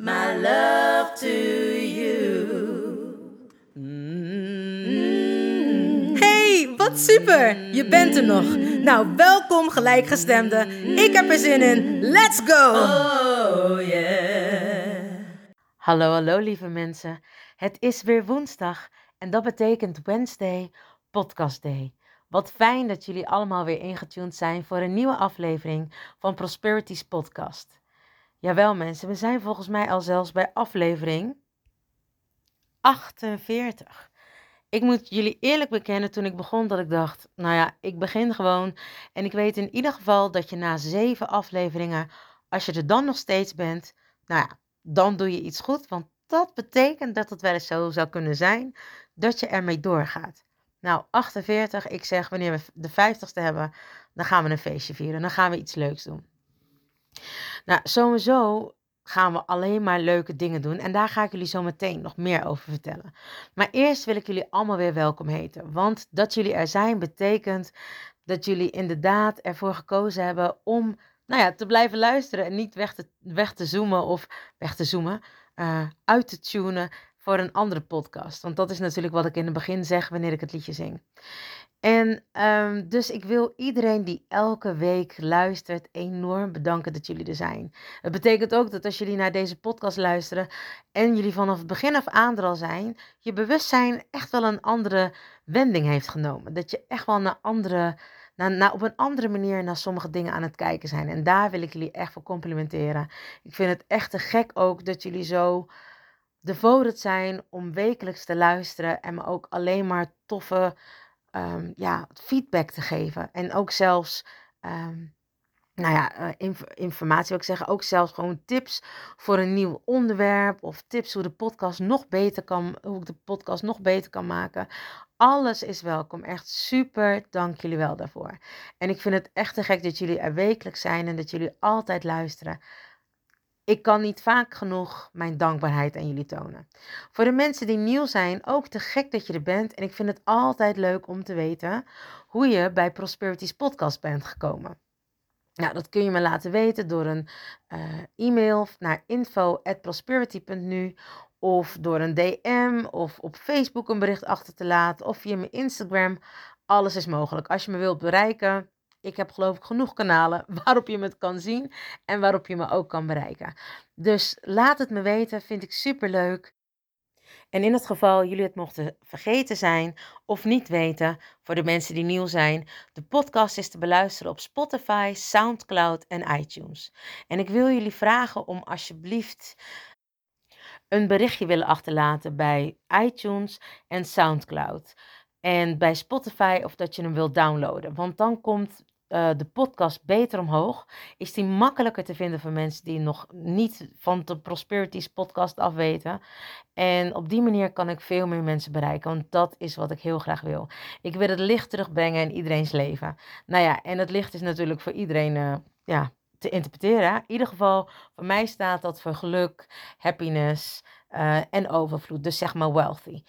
my love to you. Hey, wat super! Je bent er nog. Nou, welkom gelijkgestemde. Ik heb er zin in. Let's go! Oh yeah. Hallo, hallo lieve mensen. Het is weer woensdag en dat betekent Wednesday Podcast Day. Wat fijn dat jullie allemaal weer ingetuned zijn voor een nieuwe aflevering van Prosperity's podcast. Jawel mensen, we zijn volgens mij al zelfs bij aflevering 48. Ik moet jullie eerlijk bekennen, toen ik begon, dat ik dacht, nou ja, ik begin gewoon. En ik weet in ieder geval dat je na zeven afleveringen, als je er dan nog steeds bent, nou ja, dan doe je iets goed. Want dat betekent dat het wel eens zo zou kunnen zijn dat je ermee doorgaat. Nou, 48, ik zeg, wanneer we de 50ste hebben, dan gaan we een feestje vieren. Dan gaan we iets leuks doen. Nou, sowieso gaan we alleen maar leuke dingen doen. En daar ga ik jullie zo meteen nog meer over vertellen. Maar eerst wil ik jullie allemaal weer welkom heten. Want dat jullie er zijn betekent dat jullie inderdaad ervoor gekozen hebben om nou ja, te blijven luisteren en niet weg te, weg te zoomen of weg te zoomen, eh, uit te tunen voor een andere podcast. Want dat is natuurlijk wat ik in het begin zeg wanneer ik het liedje zing. En ehm, dus ik wil iedereen die elke week luistert enorm bedanken dat jullie er zijn. Het betekent ook dat als jullie naar deze podcast luisteren en jullie vanaf het begin af aan er al zijn, je bewustzijn echt wel een andere wending heeft genomen. Dat je echt wel naar andere, naar, naar, op een andere manier naar sommige dingen aan het kijken zijn. En daar wil ik jullie echt voor complimenteren. Ik vind het echt te gek ook dat jullie zo devoted zijn om wekelijks te luisteren en me ook alleen maar toffe um, ja, feedback te geven. En ook zelfs, um, nou ja, inf informatie wil ik zeggen, ook zelfs gewoon tips voor een nieuw onderwerp of tips hoe de podcast nog beter kan, hoe ik de podcast nog beter kan maken. Alles is welkom. Echt super. Dank jullie wel daarvoor. En ik vind het echt te gek dat jullie er wekelijks zijn en dat jullie altijd luisteren. Ik kan niet vaak genoeg mijn dankbaarheid aan jullie tonen. Voor de mensen die nieuw zijn, ook te gek dat je er bent. En ik vind het altijd leuk om te weten hoe je bij Prosperity's podcast bent gekomen. Nou, dat kun je me laten weten door een uh, e-mail naar info.prosperity.nu of door een DM of op Facebook een bericht achter te laten of via mijn Instagram. Alles is mogelijk. Als je me wilt bereiken, ik heb geloof ik genoeg kanalen waarop je me kan zien en waarop je me ook kan bereiken. Dus laat het me weten, vind ik super leuk. En in het geval jullie het mochten vergeten zijn of niet weten, voor de mensen die nieuw zijn, de podcast is te beluisteren op Spotify, SoundCloud en iTunes. En ik wil jullie vragen om alsjeblieft een berichtje willen achterlaten bij iTunes en SoundCloud. En bij Spotify of dat je hem wilt downloaden. Want dan komt uh, de podcast beter omhoog. Is die makkelijker te vinden voor mensen die nog niet van de Prosperities podcast afweten. En op die manier kan ik veel meer mensen bereiken. Want dat is wat ik heel graag wil. Ik wil het licht terugbrengen in iedereen's leven. Nou ja, en het licht is natuurlijk voor iedereen uh, ja, te interpreteren. In ieder geval, voor mij staat dat voor geluk, happiness uh, en overvloed. Dus zeg maar wealthy.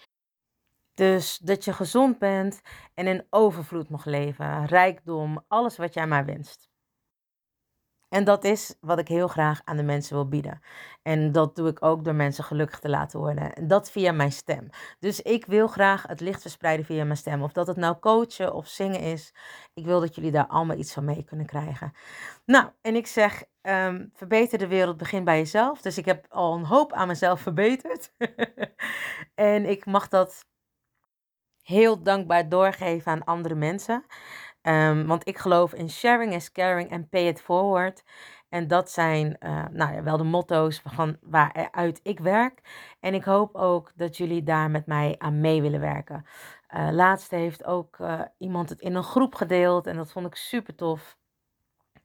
Dus dat je gezond bent en in overvloed mag leven, rijkdom, alles wat jij maar wenst. En dat is wat ik heel graag aan de mensen wil bieden. En dat doe ik ook door mensen gelukkig te laten worden. En dat via mijn stem. Dus ik wil graag het licht verspreiden via mijn stem. Of dat het nou coachen of zingen is. Ik wil dat jullie daar allemaal iets van mee kunnen krijgen. Nou, en ik zeg, um, verbeter de wereld, begin bij jezelf. Dus ik heb al een hoop aan mezelf verbeterd. en ik mag dat heel dankbaar doorgeven aan andere mensen. Ehm, want ik geloof in sharing is caring en pay it forward. En dat zijn uh, nou ja, wel de motto's van waaruit ik werk. En ik hoop ook dat jullie daar met mij aan mee willen werken. Uh, laatst heeft ook iemand het in een groep gedeeld en dat vond ik super tof.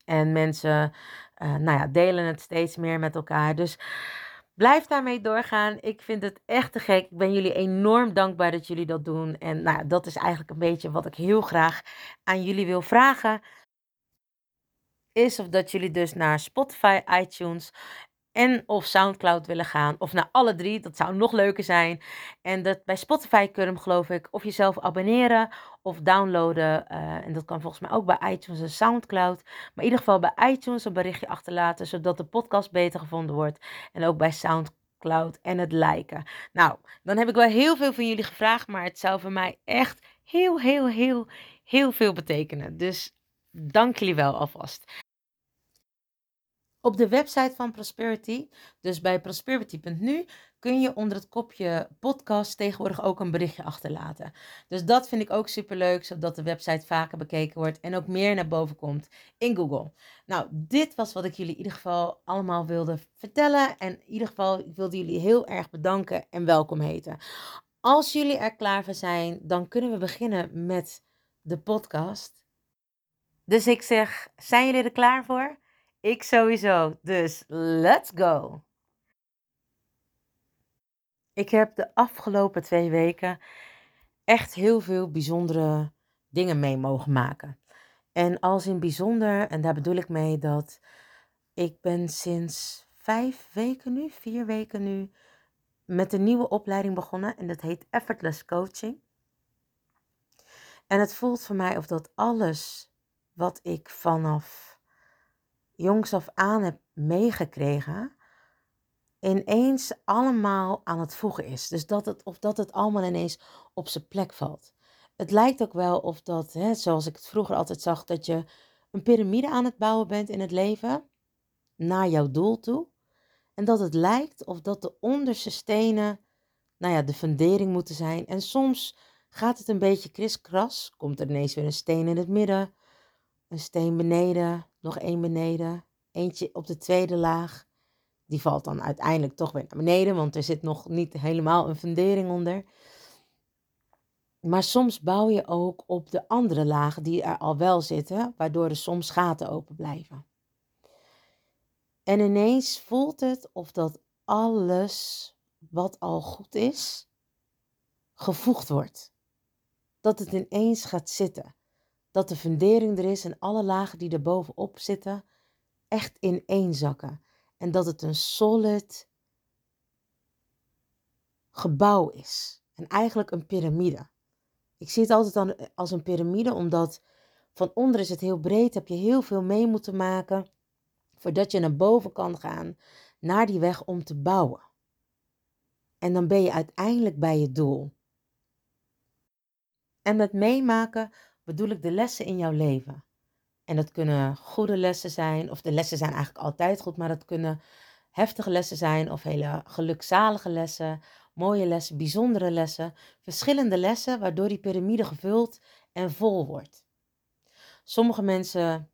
En mensen nou ja, delen het steeds meer met elkaar. Dus Blijf daarmee doorgaan. Ik vind het echt te gek. Ik ben jullie enorm dankbaar dat jullie dat doen. En nou, dat is eigenlijk een beetje wat ik heel graag aan jullie wil vragen. Is of dat jullie dus naar Spotify, iTunes en of SoundCloud willen gaan. Of naar alle drie, dat zou nog leuker zijn. En dat bij Spotify kun geloof ik of jezelf abonneren of downloaden. Uh, en dat kan volgens mij ook bij iTunes en SoundCloud. Maar in ieder geval bij iTunes een berichtje achterlaten, zodat de podcast beter gevonden wordt. En ook bij SoundCloud en het liken. Nou, dan heb ik wel heel veel van jullie gevraagd, maar het zou voor mij echt heel, heel, heel, heel veel betekenen. Dus dank jullie wel alvast. Op de website van Prosperity, dus bij prosperity.nu, kun je onder het kopje podcast tegenwoordig ook een berichtje achterlaten. Dus dat vind ik ook superleuk, zodat de website vaker bekeken wordt en ook meer naar boven komt in Google. Nou, dit was wat ik jullie in ieder geval allemaal wilde vertellen. En in ieder geval, ik wilde jullie heel erg bedanken en welkom heten. Als jullie er klaar voor zijn, dan kunnen we beginnen met de podcast. Dus ik zeg, zijn jullie er klaar voor? Ik sowieso. Dus let's go. Ik heb de afgelopen twee weken echt heel veel bijzondere dingen mee mogen maken. En als in bijzonder, en daar bedoel ik mee dat ik ben sinds vijf weken nu, vier weken nu, met een nieuwe opleiding begonnen. En dat heet Effortless Coaching. En het voelt voor mij of dat alles wat ik vanaf jongs af aan heb meegekregen, ineens allemaal aan het voegen is. Dus dat het, of dat het allemaal ineens op zijn plek valt. Het lijkt ook wel of dat, hè, zoals ik het vroeger altijd zag, dat je een piramide aan het bouwen bent in het leven, naar jouw doel toe. En dat het lijkt of dat de onderste stenen, nou ja, de fundering moeten zijn. En soms gaat het een beetje kriskras, komt er ineens weer een steen in het midden, een steen beneden, nog één beneden, eentje op de tweede laag. Die valt dan uiteindelijk toch weer naar beneden, want er zit nog niet helemaal een fundering onder. Maar soms bouw je ook op de andere lagen die er al wel zitten, waardoor er soms gaten open blijven. En ineens voelt het of dat alles wat al goed is, gevoegd wordt. Dat het ineens gaat zitten dat de fundering er is en alle lagen die er bovenop zitten echt ineenzakken. En dat het een solid gebouw is. En eigenlijk een piramide. Ik zie het altijd als een piramide, omdat van onder is het heel breed. Heb je heel veel mee moeten maken voordat je naar boven kan gaan, naar die weg om te bouwen. En dan ben je uiteindelijk bij je doel. En met meemaken bedoel ik de lessen in jouw leven. En dat kunnen goede lessen zijn, of de lessen zijn eigenlijk altijd goed, maar dat kunnen heftige lessen zijn of hele gelukzalige lessen, mooie lessen, bijzondere lessen, verschillende lessen waardoor die piramide gevuld en vol wordt. Sommige mensen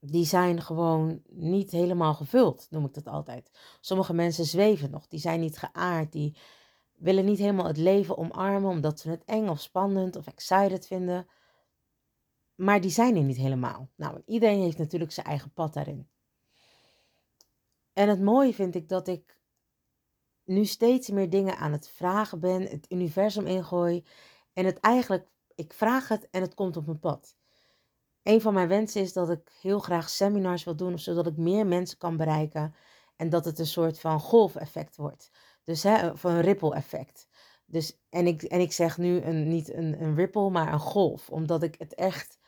die zijn gewoon niet helemaal gevuld, noem ik dat altijd. Sommige mensen zweven nog, die zijn niet geaard, die willen niet helemaal het leven omarmen omdat ze het eng of spannend of excited vinden. Maar die zijn er niet helemaal. Nou, iedereen heeft natuurlijk zijn eigen pad daarin. En het mooie vind ik dat ik nu steeds meer dingen aan het vragen ben, het universum ingooi. En het eigenlijk, ik vraag het en het komt op mijn pad. Een van mijn wensen is dat ik heel graag seminars wil doen, zodat ik meer mensen kan bereiken. En dat het een soort van golfeffect wordt. Dus hè, van een ripple effect. Dus, en, ik, en ik zeg nu een, niet een, een ripple, maar een golf. Omdat ik het echt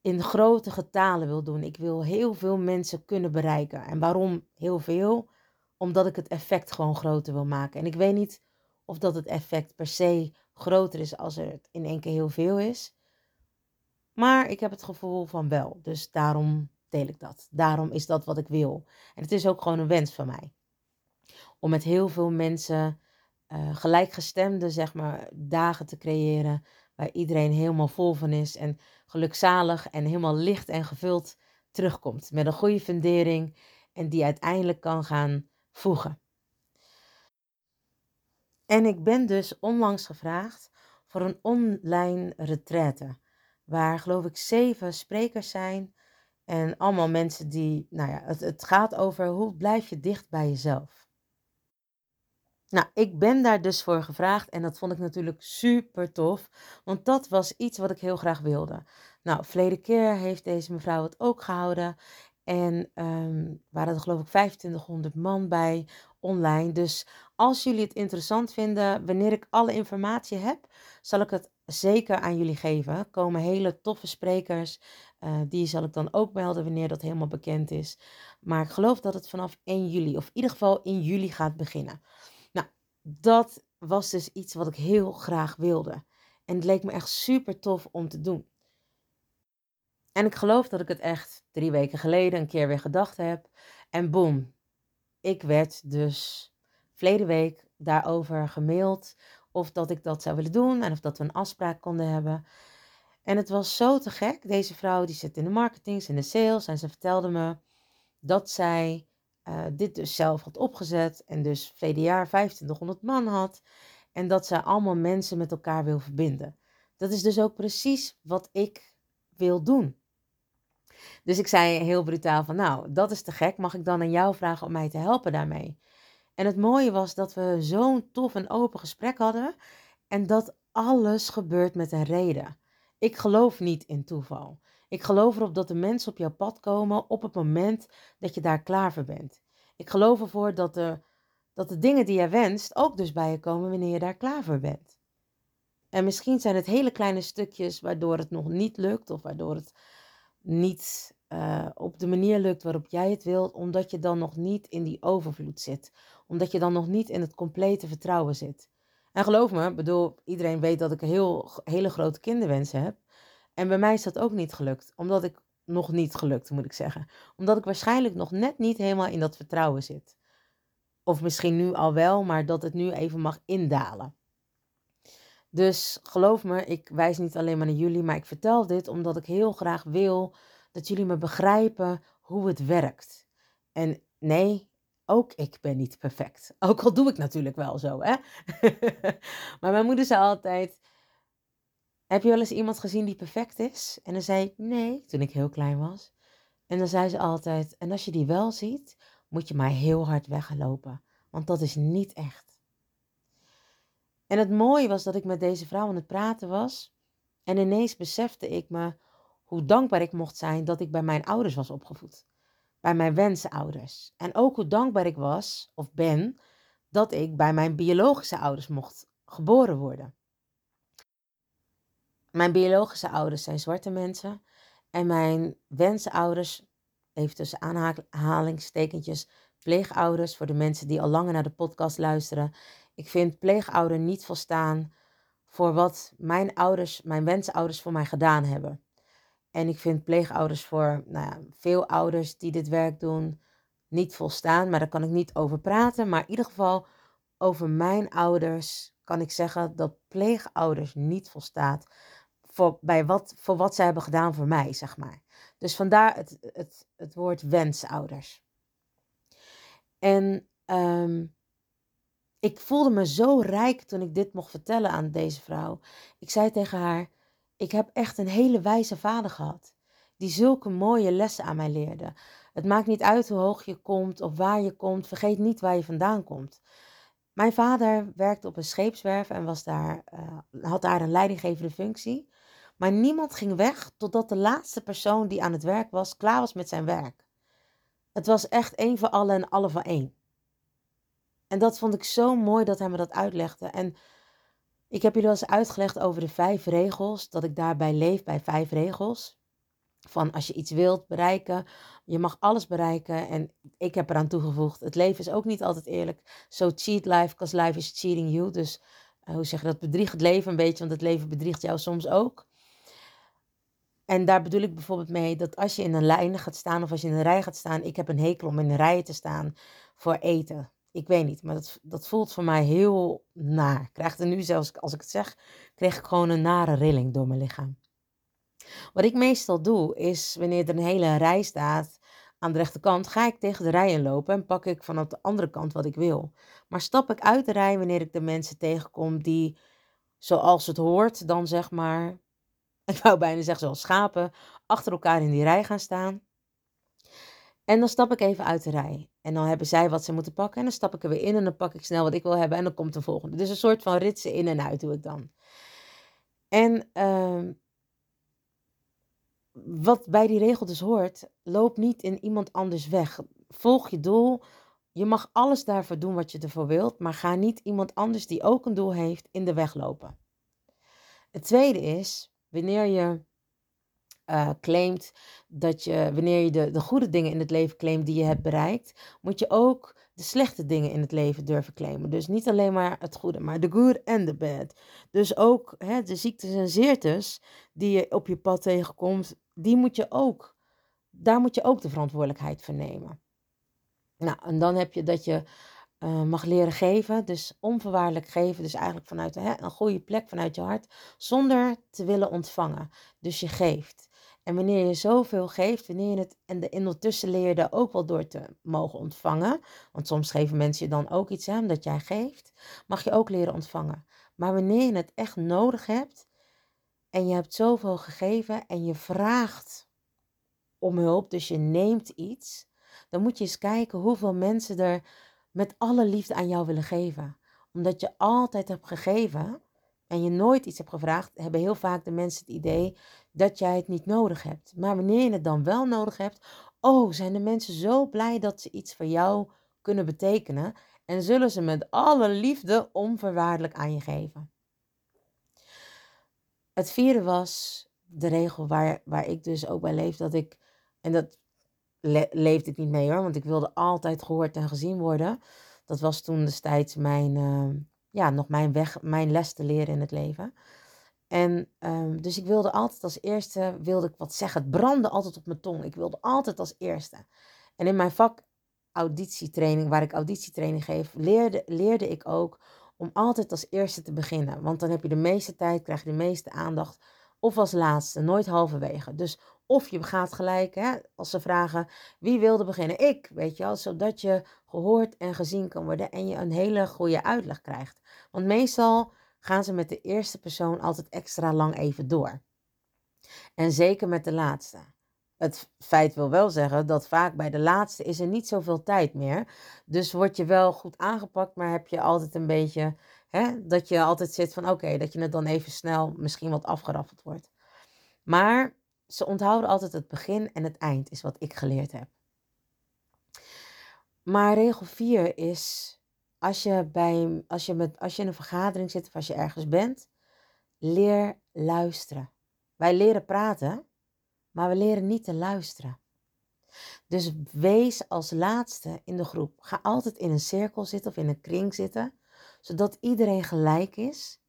in grote getalen wil doen. Ik wil heel veel mensen kunnen bereiken. En waarom heel veel? Omdat ik het effect gewoon groter wil maken. En ik weet niet of dat het effect per se groter is als er in één keer heel veel is. Maar ik heb het gevoel van wel. Dus daarom deel ik dat. Daarom is dat wat ik wil. En het is ook gewoon een wens van mij. Om met heel veel mensen uh, gelijkgestemde zeg maar, dagen te creëren. Waar iedereen helemaal vol van is en gelukzalig en helemaal licht en gevuld terugkomt. Met een goede fundering en die uiteindelijk kan gaan voegen. En ik ben dus onlangs gevraagd voor een online retraite. Waar geloof ik zeven sprekers zijn. En allemaal mensen die, nou ja, het, het gaat over hoe blijf je dicht bij jezelf. Nou, ik ben daar dus voor gevraagd en dat vond ik natuurlijk super tof, want dat was iets wat ik heel graag wilde. Nou, verleden keer heeft deze mevrouw het ook gehouden en um, waren er geloof ik 2500 man bij online. Dus als jullie het interessant vinden, wanneer ik alle informatie heb, zal ik het zeker aan jullie geven. Er komen hele toffe sprekers. Uh, die zal ik dan ook melden wanneer dat helemaal bekend is. Maar ik geloof dat het vanaf 1 juli, of in ieder geval in juli gaat beginnen. Dat was dus iets wat ik heel graag wilde. En het leek me echt super tof om te doen. En ik geloof dat ik het echt drie weken geleden een keer weer gedacht heb. En boem, ik werd dus verleden week daarover gemaild of dat ik dat zou willen doen en of dat we een afspraak konden hebben. En het was zo te gek. Deze vrouw die zit in de marketing, in de sales en ze vertelde me dat zij uh, dit dus zelf had opgezet en dus verleden jaar 2500 man had en dat zij allemaal mensen met elkaar wil verbinden. Dat is dus ook precies wat ik wil doen. Dus ik zei heel brutaal van, nou, dat is te gek. Mag ik dan aan jou vragen om mij te helpen daarmee? En het mooie was dat we zo'n tof en open gesprek hadden en dat alles gebeurt met een reden. Ik geloof niet in toeval. Ik geloof erop dat de mensen op jouw pad komen op het moment dat je daar klaar voor bent. Ik geloof ervoor dat de, dat de dingen die je wenst ook dus bij je komen wanneer je daar klaar voor bent. En misschien zijn het hele kleine stukjes waardoor het nog niet lukt of waardoor het niet uh, op de manier lukt waarop jij het wilt, omdat je dan nog niet in die overvloed zit. Omdat je dan nog niet in het complete vertrouwen zit. En geloof me, bedoel, iedereen weet dat ik een heel, hele grote kinderwensen heb. En bij mij is dat ook niet gelukt, omdat ik nog niet gelukt, moet ik zeggen. Omdat ik waarschijnlijk nog net niet helemaal in dat vertrouwen zit. Of misschien nu al wel, maar dat het nu even mag indalen. Dus geloof me, ik wijs niet alleen maar naar jullie, maar ik vertel dit omdat ik heel graag wil dat jullie me begrijpen hoe het werkt. En nee, ook ik ben niet perfect. Ook al doe ik natuurlijk wel zo, hè. maar mijn moeder zei altijd, heb je wel eens iemand gezien die perfect is? En dan zei ik, nee, toen ik heel klein was. En dan zei ze altijd, en als je die wel ziet, moet je maar heel hard weglopen. Want dat is niet echt. En het mooie was dat ik met deze vrouw aan het praten was. En ineens besefte ik me hoe dankbaar ik mocht zijn dat ik bij mijn ouders was opgevoed. Bij mijn wensenouders. En ook hoe dankbaar ik was, of ben, dat ik bij mijn biologische ouders mocht geboren worden. Mijn biologische ouders zijn zwarte mensen. En mijn wensenouders, even tussen aanhalingstekentjes, pleegouders, voor de mensen die al langer naar de podcast luisteren, ik vind pleegouder niet volstaan voor wat mijn ouders, mijn wensouders voor mij gedaan hebben. En ik vind pleegouders voor nou ja, veel ouders die dit werk doen niet volstaan. Maar daar kan ik niet over praten. Maar in ieder geval over mijn ouders kan ik zeggen dat pleegouders niet volstaat voor, bij wat, voor wat zij hebben gedaan voor mij, zeg maar. Dus vandaar het, het, het woord wensouders. En um, ik voelde me zo rijk toen ik dit mocht vertellen aan deze vrouw. Ik zei tegen haar: Ik heb echt een hele wijze vader gehad, die zulke mooie lessen aan mij leerde. Het maakt niet uit hoe hoog je komt of waar je komt, vergeet niet waar je vandaan komt. Mijn vader werkte op een scheepswerf en was daar, uh, had daar een leidinggevende functie. Maar niemand ging weg totdat de laatste persoon die aan het werk was, klaar was met zijn werk. Het was echt één voor allen en alle voor één. En dat vond ik zo mooi dat hij me dat uitlegde. En ik heb jullie wel eens uitgelegd over de vijf regels, dat ik daarbij leef bij vijf regels. Van als je iets wilt bereiken, je mag alles bereiken. En ik heb eraan toegevoegd, het leven is ook niet altijd eerlijk. So cheat life, because life is cheating you. Dus uh, hoe zeg je dat, bedriegt het leven een beetje, want het leven bedriegt jou soms ook. En daar bedoel ik bijvoorbeeld mee dat als je in een lijn gaat staan of als je in een rij gaat staan, ik heb een hekel om in een rij te staan voor eten. ik weet niet, maar dat, dat voelt voor mij heel naar. Ik krijg er nu zelfs, als ik het zeg, kreeg ik gewoon een nare rilling door mijn lichaam. Wat ik meestal doe, is wanneer er een hele rij staat aan de rechterkant, ga ik tegen de rij inlopen en pak ik vanaf de andere kant wat ik wil. Maar stap ik uit de rij wanneer ik de mensen tegenkom die, zoals het hoort, dan zeg maar, ik wou bijna zeggen zoals schapen, achter elkaar in die rij gaan staan. En dan stap ik even uit de rij. En dan hebben zij wat ze moeten pakken. En dan stap ik er weer in en dan pak ik snel wat ik wil hebben. En dan komt de volgende. Dus een soort van ritsen in en uit doe ik dan. En uh, wat bij die regel dus hoort, loop niet in iemand anders weg. Volg je doel. Je mag alles daarvoor doen wat je ervoor wilt. Maar ga niet iemand anders die ook een doel heeft in de weg lopen. Het tweede is, wanneer je uh, claimt dat je, wanneer je de, de goede dingen in het leven claimt die je hebt bereikt, moet je ook de slechte dingen in het leven durven claimen. Dus niet alleen maar het goede, maar de good en de bad. Dus ook hè, de ziektes en zeertes die je op je pad tegenkomt, die moet je ook, daar moet je ook de verantwoordelijkheid voor nemen. Nou, en dan heb je dat je uh, mag leren geven. Dus onvoorwaardelijk geven. Dus eigenlijk vanuit hè, een goede plek, vanuit je hart. Zonder te willen ontvangen. Dus je geeft. En wanneer je zoveel geeft, wanneer je het en de ondertussen leer je daar ook wel door te mogen ontvangen. Want soms geven mensen je dan ook iets aan dat jij geeft. Mag je ook leren ontvangen. Maar wanneer je het echt nodig hebt en je hebt zoveel gegeven en je vraagt om hulp, dus je neemt iets, dan moet je eens kijken hoeveel mensen er met alle liefde aan jou willen geven. Omdat je altijd hebt gegeven en je nooit iets hebt gevraagd, hebben heel vaak de mensen het idee dat jij het niet nodig hebt. Maar wanneer je het dan wel nodig hebt, oh, zijn de mensen zo blij dat ze iets voor jou kunnen betekenen en zullen ze met alle liefde onvoorwaardelijk aan je geven. Het vierde was de regel waar, waar ik dus ook bij leef, dat ik, en dat leefde ik niet mee hoor, want ik wilde altijd gehoord en gezien worden. Dat was toen destijds mijn, uh, ja, nog mijn weg, mijn les te leren in het leven. En um, dus ik wilde altijd als eerste, wilde ik wat zeggen. Het brandde altijd op mijn tong. Ik wilde altijd als eerste. En in mijn vak auditietraining, waar ik auditietraining geef, leerde, leerde ik ook om altijd als eerste te beginnen. Want dan heb je de meeste tijd, krijg je de meeste aandacht. Of als laatste, nooit halverwege. Dus of je gaat gelijk, hè, als ze vragen wie wilde beginnen, ik, weet je wel, zodat je gehoord en gezien kan worden en je een hele goede uitleg krijgt. Want meestal gaan ze met de eerste persoon altijd extra lang even door. En zeker met de laatste. Het feit wil wel zeggen dat vaak bij de laatste is er niet zoveel tijd meer. Dus word je wel goed aangepakt, maar heb je altijd een beetje hè, dat je altijd zit van oké, dat je het dan even snel misschien wat afgeraffeld wordt. Maar ze onthouden altijd het begin en het eind, is wat ik geleerd heb. Maar regel 4 is, als je, bij, als, je met, als je in een vergadering zit of als je ergens bent, leer luisteren. Wij leren praten, maar we leren niet te luisteren. Dus wees als laatste in de groep. Ga altijd in een cirkel zitten of in een kring zitten, zodat iedereen gelijk is.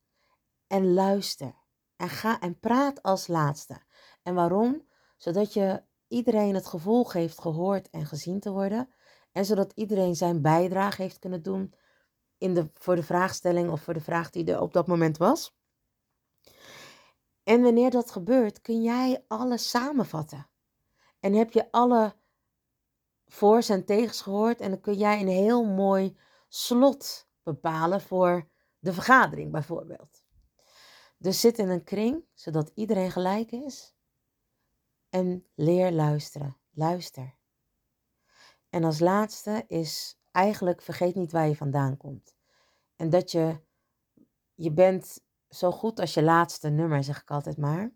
En luister. En ga en praat als laatste. En waarom? Zodat je iedereen het gevoel geeft gehoord en gezien te worden. En zodat iedereen zijn bijdrage heeft kunnen doen in de, voor de vraagstelling of voor de vraag die er op dat moment was. En wanneer dat gebeurt, kun jij alles samenvatten. En heb je alle voor's en tegens gehoord en dan kun jij een heel mooi slot bepalen voor de vergadering bijvoorbeeld. Dus zit in een kring, zodat iedereen gelijk is. En leer luisteren. Luister. En als laatste is eigenlijk vergeet niet waar je vandaan komt. En dat je, je bent zo goed als je laatste nummer, zeg ik altijd maar.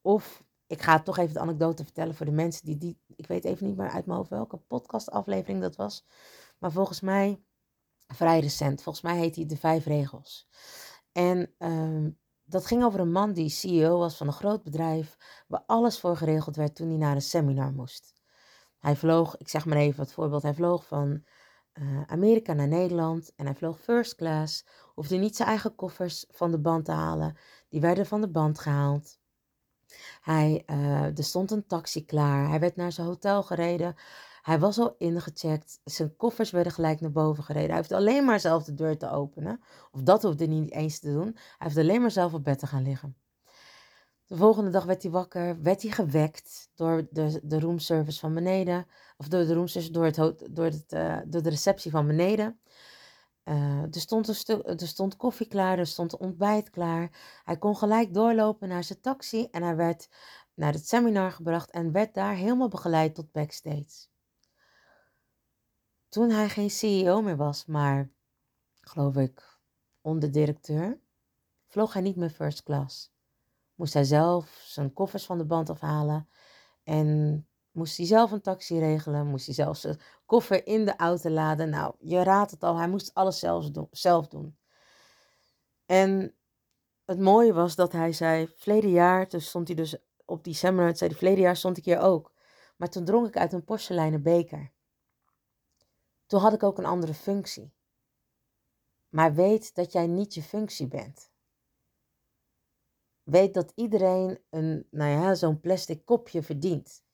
Of, ik ga toch even de anekdote vertellen voor de mensen die die, ik weet even niet meer uit mijn hoofd welke podcastaflevering dat was. Maar volgens mij, vrij recent, volgens mij heet hij De Vijf Regels. En uh, dat ging over een man die CEO was van een groot bedrijf, waar alles voor geregeld werd toen hij naar een seminar moest. Hij vloog, ik zeg maar even het voorbeeld, hij vloog van uh, Amerika naar Nederland en hij vloog first class, hoefde niet zijn eigen koffers van de band te halen, die werden van de band gehaald. Hij, uh, er stond een taxi klaar, hij werd naar zijn hotel gereden, Hij was al ingecheckt. Zijn koffers werden gelijk naar boven gereden. Hij heeft alleen maar zelf de deur te openen. Of dat hoefde hij niet eens te doen. Hij heeft alleen maar zelf op bed te gaan liggen. De volgende dag werd hij wakker, werd hij gewekt door de, de roomservice van beneden. Of door de roomservice, door, het, door, het, uh, door de receptie van beneden. Uh, er, stond een stuk, er stond koffie klaar, er stond ontbijt klaar. Hij kon gelijk doorlopen naar zijn taxi en hij werd naar het seminar gebracht en werd daar helemaal begeleid tot backstage. Toen hij geen CEO meer was, maar geloof ik onderdirecteur, vloog hij niet meer first class. Moest hij zelf zijn koffers van de band afhalen en moest hij zelf een taxi regelen, moest hij zelf zijn koffer in de auto laden. Nou, je raadt het al, hij moest alles zelf doen. Zelf doen. En het mooie was dat hij zei, verleden jaar, toen stond hij dus op die seminar, zei hij, verleden jaar stond ik hier ook. Maar toen dronk ik uit een porseleinen beker. Toen had ik ook een andere functie. Maar weet dat jij niet je functie bent. Weet dat iedereen een, nou ja, zo'n plastic kopje verdient.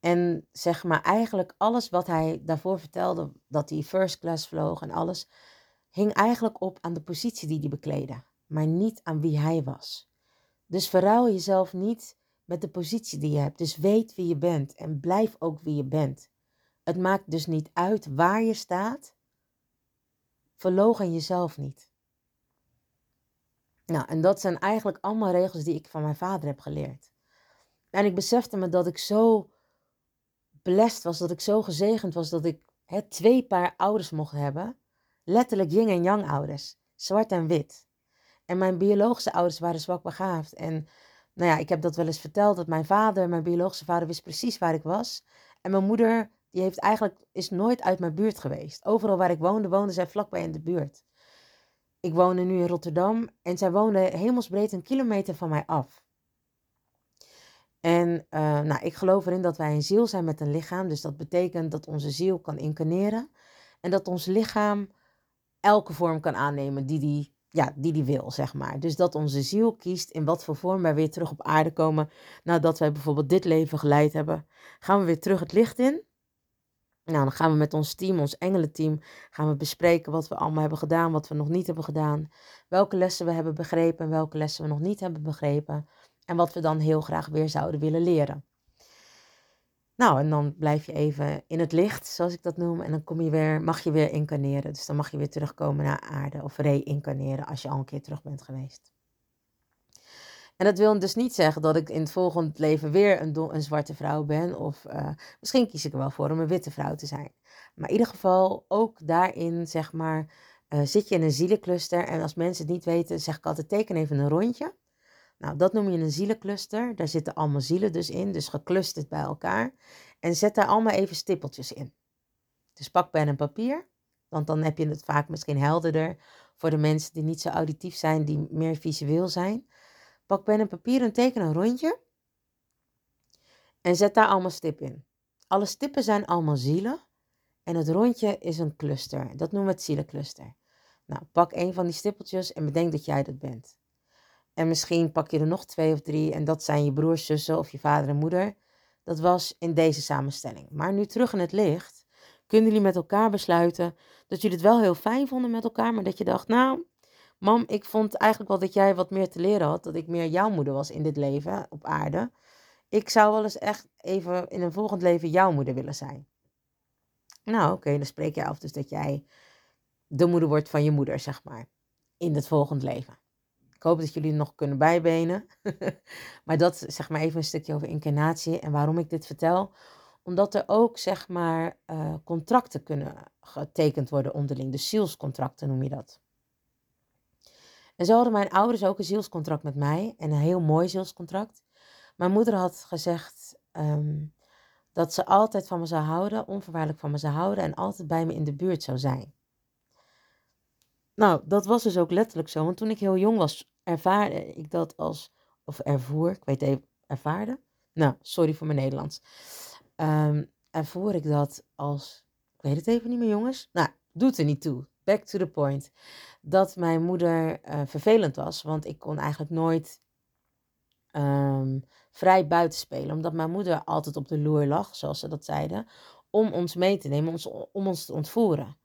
En zeg maar eigenlijk alles wat hij daarvoor vertelde, dat hij first class vloog en alles, hing eigenlijk op aan de positie die hij bekleedde, maar niet aan wie hij was. Dus verruil jezelf niet met de positie die je hebt. Dus weet wie je bent en blijf ook wie je bent. Het maakt dus niet uit waar je staat. Verlogen jezelf niet. Nou, en dat zijn eigenlijk allemaal regels die ik van mijn vader heb geleerd. En ik besefte me dat ik zo blessed was, dat ik zo gezegend was dat ik hè, twee paar ouders mocht hebben. Letterlijk yin en yang ouders, zwart en wit. En mijn biologische ouders waren zwak begaafd. En nou ja, ik heb dat wel eens verteld, dat mijn vader, mijn biologische vader, wist precies waar ik was. En mijn moeder, die heeft eigenlijk, is nooit uit mijn buurt geweest. Overal waar ik woonde, woonde zij vlakbij in de buurt. Ik woonde nu in Rotterdam en zij woonde hemelsbreed een kilometer van mij af. En uh, nou, ik geloof erin dat wij een ziel zijn met een lichaam. Dus dat betekent dat onze ziel kan incarneren. En dat ons lichaam elke vorm kan aannemen die die, ja, die die wil, zeg maar. Dus dat onze ziel kiest in wat voor vorm wij weer terug op aarde komen. Nadat wij bijvoorbeeld dit leven geleid hebben. Gaan we weer terug het licht in. Nou, dan gaan we met ons team, ons engelenteam, gaan we bespreken wat we allemaal hebben gedaan, wat we nog niet hebben gedaan. Welke lessen we hebben begrepen en welke lessen we nog niet hebben begrepen. En wat we dan heel graag weer zouden willen leren. Nou, en dan blijf je even in het licht, zoals ik dat noem. En dan kom je weer, mag je weer incarneren. Dus dan mag je weer terugkomen naar aarde of re-incarneren als je al een keer terug bent geweest. En dat wil dus niet zeggen dat ik in het volgende leven weer een, een zwarte vrouw ben. Of uh, misschien kies ik er wel voor om een witte vrouw te zijn. Maar in ieder geval ook daarin, zeg maar, uh, zit je in een zielencluster. En als mensen het niet weten, zeg ik altijd teken even een rondje. Nou, dat noem je een zielencluster. Daar zitten allemaal zielen dus in, dus geclusterd bij elkaar. En zet daar allemaal even stippeltjes in. Dus pak pen en papier, want dan heb je het vaak misschien helderder voor de mensen die niet zo auditief zijn, die meer visueel zijn. Pak pen en papier en teken een rondje. En zet daar allemaal stip in. Alle stippen zijn allemaal zielen. En het rondje is een cluster. Dat noemen we het zielencluster. Nou, pak een van die stippeltjes en bedenk dat jij dat bent. En misschien pak je er nog twee of drie en dat zijn je broers, zussen of je vader en moeder. Dat was in deze samenstelling. Maar nu terug in het licht, kunnen jullie met elkaar besluiten dat jullie het wel heel fijn vonden met elkaar, maar dat je dacht, nou, mam, ik vond eigenlijk wel dat jij wat meer te leren had, dat ik meer jouw moeder was in dit leven op aarde. Ik zou wel eens echt even in een volgend leven jouw moeder willen zijn. Nou, oké, dan spreek je af dus dat jij de moeder wordt van je moeder, zeg maar, in het volgend leven. Ik hoop dat jullie nog kunnen bijbenen. maar dat zeg maar even een stukje over incarnatie en waarom ik dit vertel. Omdat er ook zeg maar uh, contracten kunnen getekend worden onderling. De zielscontracten noem je dat. En zo hadden mijn ouders ook een zielscontract met mij. En een heel mooi zielscontract. Mijn moeder had gezegd um, dat ze altijd van me zou houden, onvoorwaardelijk van me zou houden en altijd bij me in de buurt zou zijn. Nou, dat was dus ook letterlijk zo. Want toen ik heel jong was, ervaarde ik dat als, of ervoer, ik weet even, ervaarde? Nou, sorry voor mijn Nederlands. Um, ervoer ik dat als, ik weet het even niet meer jongens. Nou, doet er niet toe. Back to the point. Dat mijn moeder uh, vervelend was, want ik kon eigenlijk nooit um, vrij buiten spelen. Omdat mijn moeder altijd op de loer lag, zoals ze dat zeiden. om ons mee te nemen, ons, om ons te ontvoeren.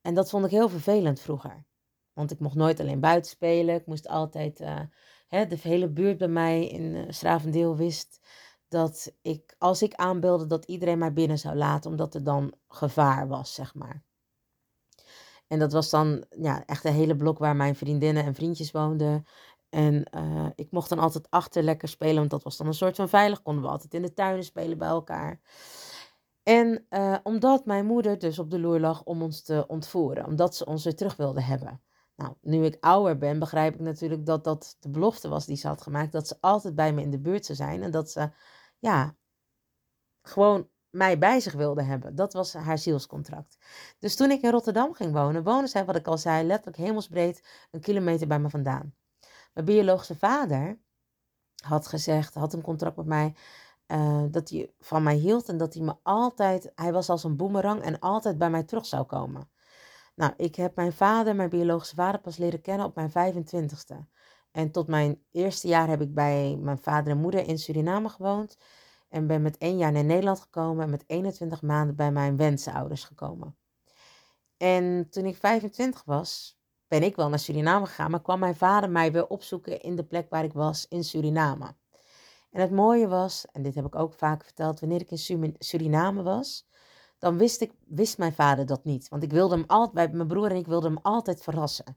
En dat vond ik heel vervelend vroeger. Want ik mocht nooit alleen buiten spelen. Ik moest altijd, uh, hè, de hele buurt bij mij in uh, Stravendeel wist dat ik, als ik aanbeelde, dat iedereen mij binnen zou laten, omdat er dan gevaar was, zeg maar. En dat was dan ja, echt een hele blok waar mijn vriendinnen en vriendjes woonden. En uh, ik mocht dan altijd achter lekker spelen, want dat was dan een soort van veilig. Konden we altijd in de tuinen spelen bij elkaar. En uh, omdat mijn moeder dus op de loer lag om ons te ontvoeren, omdat ze ons weer terug wilde hebben. Nou, nu ik ouder ben, begrijp ik natuurlijk dat dat de belofte was die ze had gemaakt. Dat ze altijd bij me in de buurt zou zijn. En dat ze, ja, gewoon mij bij zich wilde hebben. Dat was haar zielscontract. Dus toen ik in Rotterdam ging wonen, woonde zij, wat ik al zei, letterlijk hemelsbreed een kilometer bij me vandaan. Mijn biologische vader had gezegd, had een contract met mij, uh, dat hij van mij hield en dat hij me altijd, hij was als een boemerang en altijd bij mij terug zou komen. Nou, ik heb mijn vader, mijn biologische vader, pas leren kennen op mijn 25ste. En tot mijn eerste jaar heb ik bij mijn vader en moeder in Suriname gewoond. En ben met één jaar naar Nederland gekomen en met 21 maanden bij mijn wensenouders gekomen. En toen ik 25 was, ben ik wel naar Suriname gegaan, maar kwam mijn vader mij weer opzoeken in de plek waar ik was in Suriname. En het mooie was, en dit heb ik ook vaak verteld, wanneer ik in Suriname was, dan wist, ik, wist mijn vader dat niet. Want ik wilde hem altijd, mijn broer en ik wilden hem altijd verrassen.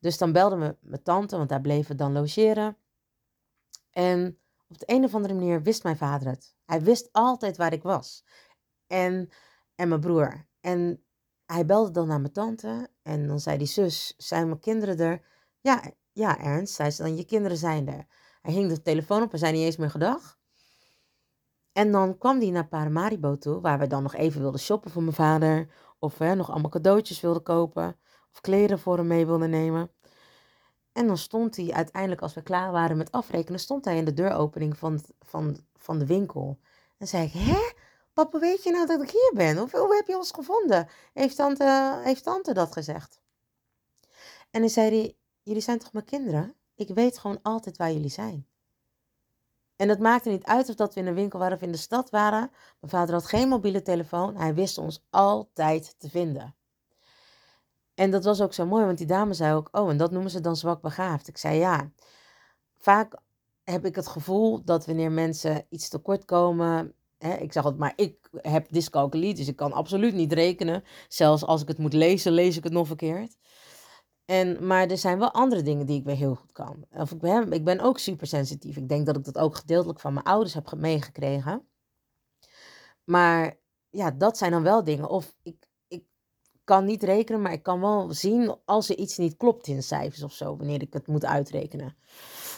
Dus dan belde me mijn tante, want daar bleven we dan logeren. En op de een of andere manier wist mijn vader het. Hij wist altijd waar ik was. En, en mijn broer. En hij belde dan naar mijn tante. En dan zei die zus, zijn mijn kinderen er? Ja, ja Ernst, zei ze dan, je kinderen zijn er. Hij hing de telefoon op en zei niet eens meer gedag. En dan kwam hij naar Paramaribo toe, waar we dan nog even wilden shoppen voor mijn vader. Of hè, nog allemaal cadeautjes wilden kopen. Of kleren voor hem mee wilden nemen. En dan stond hij uiteindelijk, als we klaar waren met afrekenen, stond hij in de deuropening van, van, van de winkel. En zei ik, hè? Papa, weet je nou dat ik hier ben? Of hoe heb je ons gevonden? Heeft tante, heeft tante dat gezegd? En dan zei hij, jullie zijn toch mijn kinderen? Ik weet gewoon altijd waar jullie zijn. En het maakte niet uit of dat we in een winkel waren of in de stad waren. Mijn vader had geen mobiele telefoon. Hij wist ons altijd te vinden. En dat was ook zo mooi, want die dame zei ook: Oh, en dat noemen ze dan zwak begaafd. Ik zei ja. Vaak heb ik het gevoel dat wanneer mensen iets tekort komen. Ik zeg het maar, ik heb dyscalculie, dus ik kan absoluut niet rekenen. Zelfs als ik het moet lezen, lees ik het nog verkeerd. En, maar er zijn wel andere dingen die ik weer heel goed kan. Of ik, ben, ik ben ook super sensitief. Ik denk dat ik dat ook gedeeltelijk van mijn ouders heb meegekregen. Maar ja, dat zijn dan wel dingen. Of ik kan niet rekenen, maar ik kan wel zien als er iets niet klopt in cijfers of zo, wanneer ik het moet uitrekenen.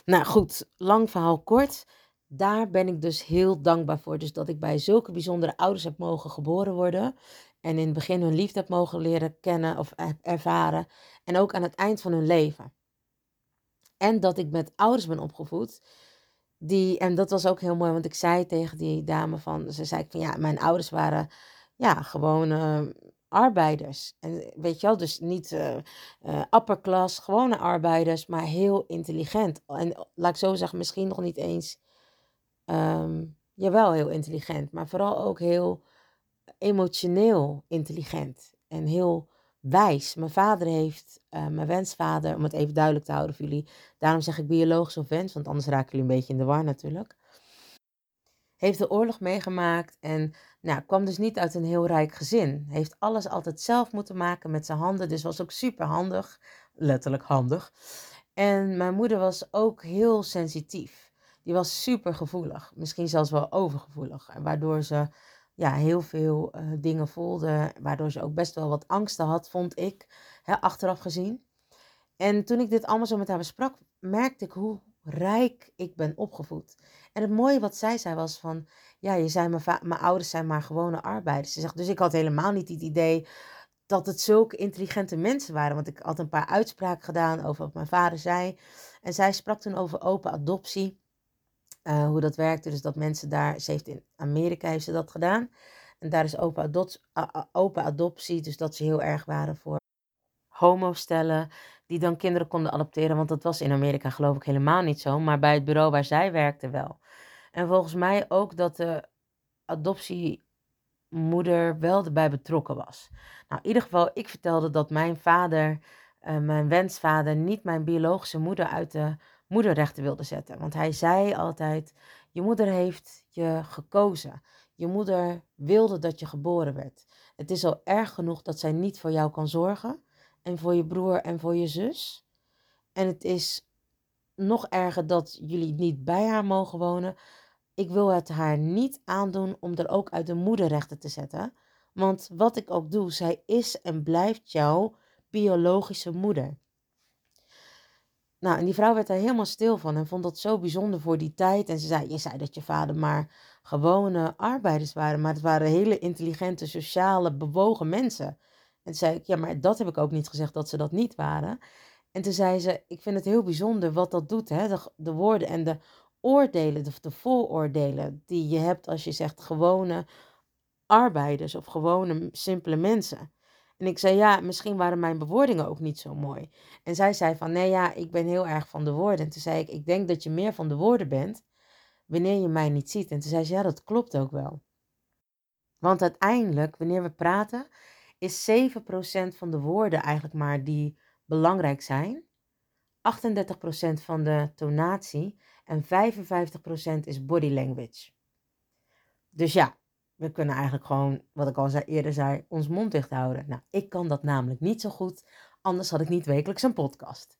Nou goed, lang verhaal kort. Daar ben ik dus heel dankbaar voor. Dus dat ik bij zulke bijzondere ouders heb mogen geboren worden. En in het begin hun liefde heb mogen leren kennen of ervaren. En ook aan het eind van hun leven. En dat ik met ouders ben opgevoed. Die, en dat was ook heel mooi, want ik zei tegen die dame van, ze zei van ja, mijn ouders waren ja, gewoon uh, arbeiders. En weet je wel, dus niet uh, gewone arbeiders, maar heel intelligent. En laat ik zo zeggen, misschien nog niet eens, um, jawel heel intelligent, maar vooral ook heel emotioneel intelligent en heel wijs. Mijn vader heeft, uh, mijn wensvader, om het even duidelijk te houden voor jullie, daarom zeg ik biologisch of wens, want anders raken jullie een beetje in de war natuurlijk. Heeft de oorlog meegemaakt en nou, kwam dus niet uit een heel rijk gezin. Heeft alles altijd zelf moeten maken met zijn handen, dus was ook super handig, letterlijk handig. En mijn moeder was ook heel sensitief. Die was super gevoelig, misschien zelfs wel overgevoelig, waardoor ze ja, heel veel uh, dingen voelde, waardoor ze ook best wel wat angsten had, vond ik, hè, achteraf gezien. En toen ik dit allemaal zo met haar besprak, merkte ik hoe rijk ik ben opgevoed. En het mooie wat zij zei was van, ja, je zei, mijn, mijn ouders zijn maar gewone arbeiders. Ze zegt, dus ik had helemaal niet het idee dat het zulke intelligente mensen waren. Want ik had een paar uitspraken gedaan over wat mijn vader zei. En zij sprak toen over open adoptie. Uh, hoe dat werkte. Dus dat mensen daar, ze heeft in Amerika heeft ze dat gedaan. En daar is open, open adoptie, dus dat ze heel erg waren voor homostellen die dan kinderen konden adopteren. Want dat was in Amerika geloof ik helemaal niet zo, maar bij het bureau waar zij werkte wel. En volgens mij ook dat de adoptie moeder wel erbij betrokken was. Nou, in ieder geval, ik vertelde dat mijn vader, uh, mijn wensvader, niet mijn biologische moeder uit de moederrechten wilde zetten. Want hij zei altijd: Je moeder heeft je gekozen. Je moeder wilde dat je geboren werd. Het is al erg genoeg dat zij niet voor jou kan zorgen. En voor je broer en voor je zus. En het is nog erger dat jullie niet bij haar mogen wonen. Ik wil het haar niet aandoen om er ook uit de moederrechten te zetten. Want wat ik ook doe, zij is en blijft jouw biologische moeder. Nou, en die vrouw werd daar helemaal stil van en vond dat zo bijzonder voor die tijd. En ze zei, je zei dat je vader maar gewone arbeiders waren, maar het waren hele intelligente, sociale, bewogen mensen. En toen zei ik, ja, maar dat heb ik ook niet gezegd dat ze dat niet waren. En toen zei ze, ik vind het heel bijzonder wat dat doet, hè? De, de woorden en de oordelen, de, de vooroordelen die je hebt als je zegt gewone arbeiders of gewone simpele mensen. En ik zei, ja, misschien waren mijn bewoordingen ook niet zo mooi. En zij zei van, nee ja, ik ben heel erg van de woorden. En toen zei ik, ik denk dat je meer van de woorden bent wanneer je mij niet ziet. En toen zei ze, ja, dat klopt ook wel. Want uiteindelijk, wanneer we praten, is 7% van de woorden eigenlijk maar die belangrijk zijn. 38% van de tonatie en 55% is body language. Dus ja, we kunnen eigenlijk gewoon, wat ik al zei, eerder zei, ons mond dicht houden. Nou, ik kan dat namelijk niet zo goed, anders had ik niet wekelijks een podcast.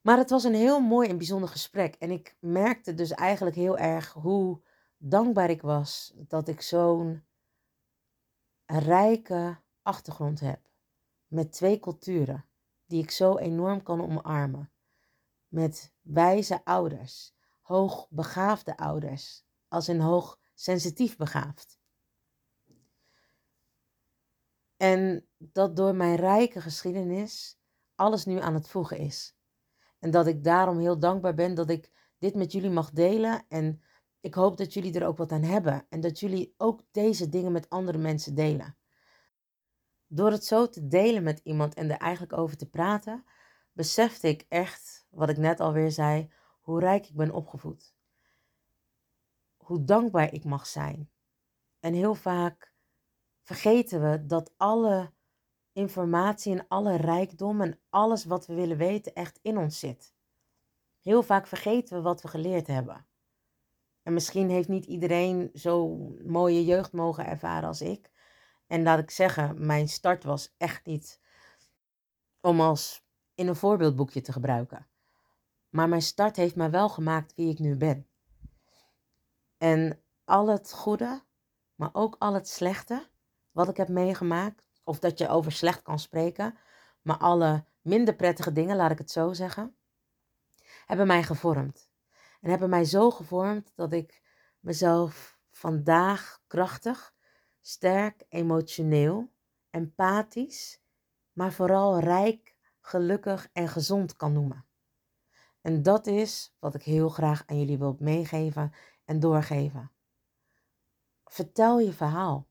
Maar het was een heel mooi en bijzonder gesprek. En ik merkte dus eigenlijk heel erg hoe dankbaar ik was dat ik zo'n rijke achtergrond heb. Met twee culturen die ik zo enorm kan omarmen. Met wijze ouders, hoogbegaafde ouders, als in hoog sensitief begaafd. En dat door mijn rijke geschiedenis alles nu aan het voegen is. En dat ik daarom heel dankbaar ben dat ik dit met jullie mag delen. En ik hoop dat jullie er ook wat aan hebben. En dat jullie ook deze dingen met andere mensen delen. Door het zo te delen met iemand en er eigenlijk over te praten, besefte ik echt, wat ik net alweer zei, hoe rijk ik ben opgevoed. Hoe dankbaar ik mag zijn. En heel vaak vergeten we dat alle informatie en alle rijkdom en alles wat we willen weten echt in ons zit. Heel vaak vergeten we wat we geleerd hebben. En misschien heeft niet iedereen zo'n mooie jeugd mogen ervaren als ik. En laat ik zeggen, mijn start was echt niet om als in een voorbeeldboekje te gebruiken. Maar mijn start heeft mij wel gemaakt wie ik nu ben. En al het goede, maar ook al het slechte wat ik heb meegemaakt, of dat je over slecht kan spreken, maar alle minder prettige dingen, laat ik het zo zeggen, hebben mij gevormd. En hebben mij zo gevormd dat ik mezelf vandaag krachtig, sterk, emotioneel, empathisch, maar vooral rijk, gelukkig en gezond kan noemen. En dat is wat ik heel graag aan jullie wil meegeven en doorgeven. Vertel je verhaal.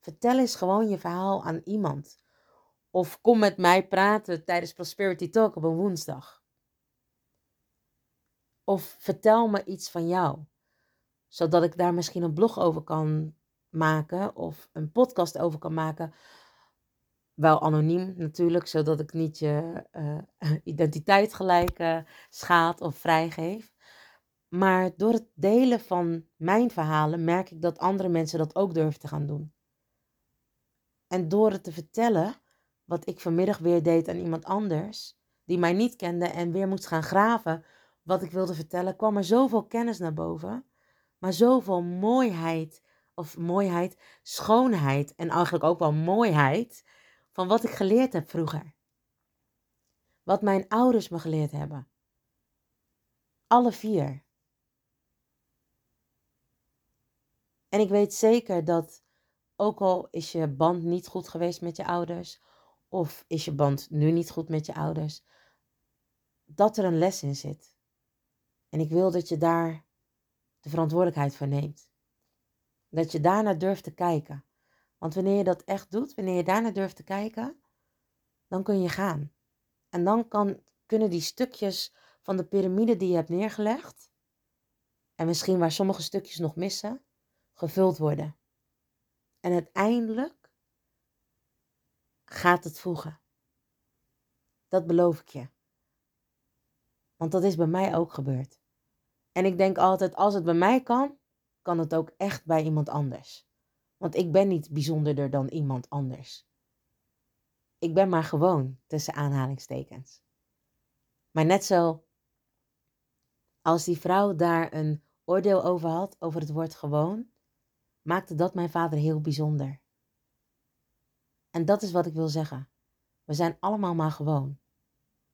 Vertel eens gewoon je verhaal aan iemand. Of kom met mij praten tijdens Prosperity Talk op een woensdag. Of vertel me iets van jou, zodat ik daar misschien een blog over kan maken of een podcast over kan maken. Wel anoniem natuurlijk, zodat ik niet je uh, identiteit gelijk uh, schaad of vrijgeef. Maar door het delen van mijn verhalen merk ik dat andere mensen dat ook durven te gaan doen. En door het te vertellen, wat ik vanmiddag weer deed aan iemand anders, die mij niet kende en weer moest gaan graven wat ik wilde vertellen, kwam er zoveel kennis naar boven, maar zoveel mooiheid, of mooiheid, schoonheid en eigenlijk ook wel mooiheid van wat ik geleerd heb vroeger. Wat mijn ouders me geleerd hebben. Alle vier. En ik weet zeker dat ook al is je band niet goed geweest met je ouders, of is je band nu niet goed met je ouders, dat er een les in zit. En ik wil dat je daar de verantwoordelijkheid voor neemt. Dat je daarna durft te kijken. Want wanneer je dat echt doet, wanneer je daarna durft te kijken, dan kun je gaan. En dan kan, kunnen die stukjes van de piramide die je hebt neergelegd, en misschien waar sommige stukjes nog missen, gevuld worden. En uiteindelijk gaat het voegen. Dat beloof ik je. Want dat is bij mij ook gebeurd. En ik denk altijd, als het bij mij kan, kan het ook echt bij iemand anders. Want ik ben niet bijzonderder dan iemand anders. Ik ben maar gewoon, tussen aanhalingstekens. Maar net zo als die vrouw daar een oordeel over had, over het woord gewoon, maakte dat mijn vader heel bijzonder. En dat is wat ik wil zeggen. We zijn allemaal maar gewoon.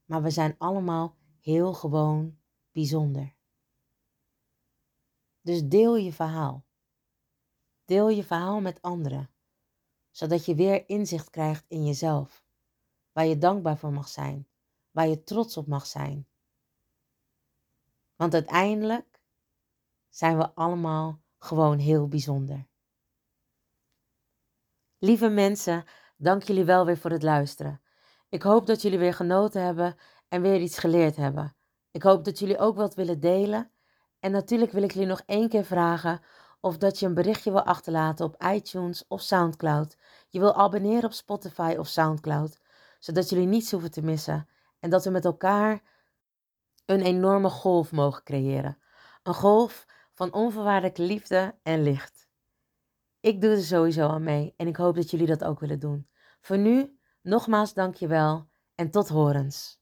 Maar we zijn allemaal heel gewoon bijzonder. Dus deel je verhaal. Deel je verhaal met anderen, zodat je weer inzicht krijgt in jezelf, waar je dankbaar voor mag zijn, waar je trots op mag zijn. Want uiteindelijk zijn we allemaal gewoon heel bijzonder. Lieve mensen, dank jullie wel weer voor het luisteren. Ik hoop dat jullie weer genoten hebben en weer iets geleerd hebben. Ik hoop dat jullie ook wat willen delen. En natuurlijk wil ik jullie nog één keer vragen of dat je een berichtje wil achterlaten op iTunes of SoundCloud. Je wil abonneren op Spotify of SoundCloud, zodat jullie niets hoeven te missen en dat we met elkaar een enorme golf mogen creëren. Een golf van onvoorwaardelijke liefde en licht. Ik doe er sowieso aan mee en ik hoop dat jullie dat ook willen doen. Voor nu, nogmaals dankjewel en tot horens.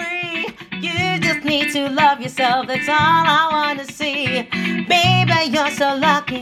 You just need to love yourself. That's all I wanna see. Baby, you're so lucky.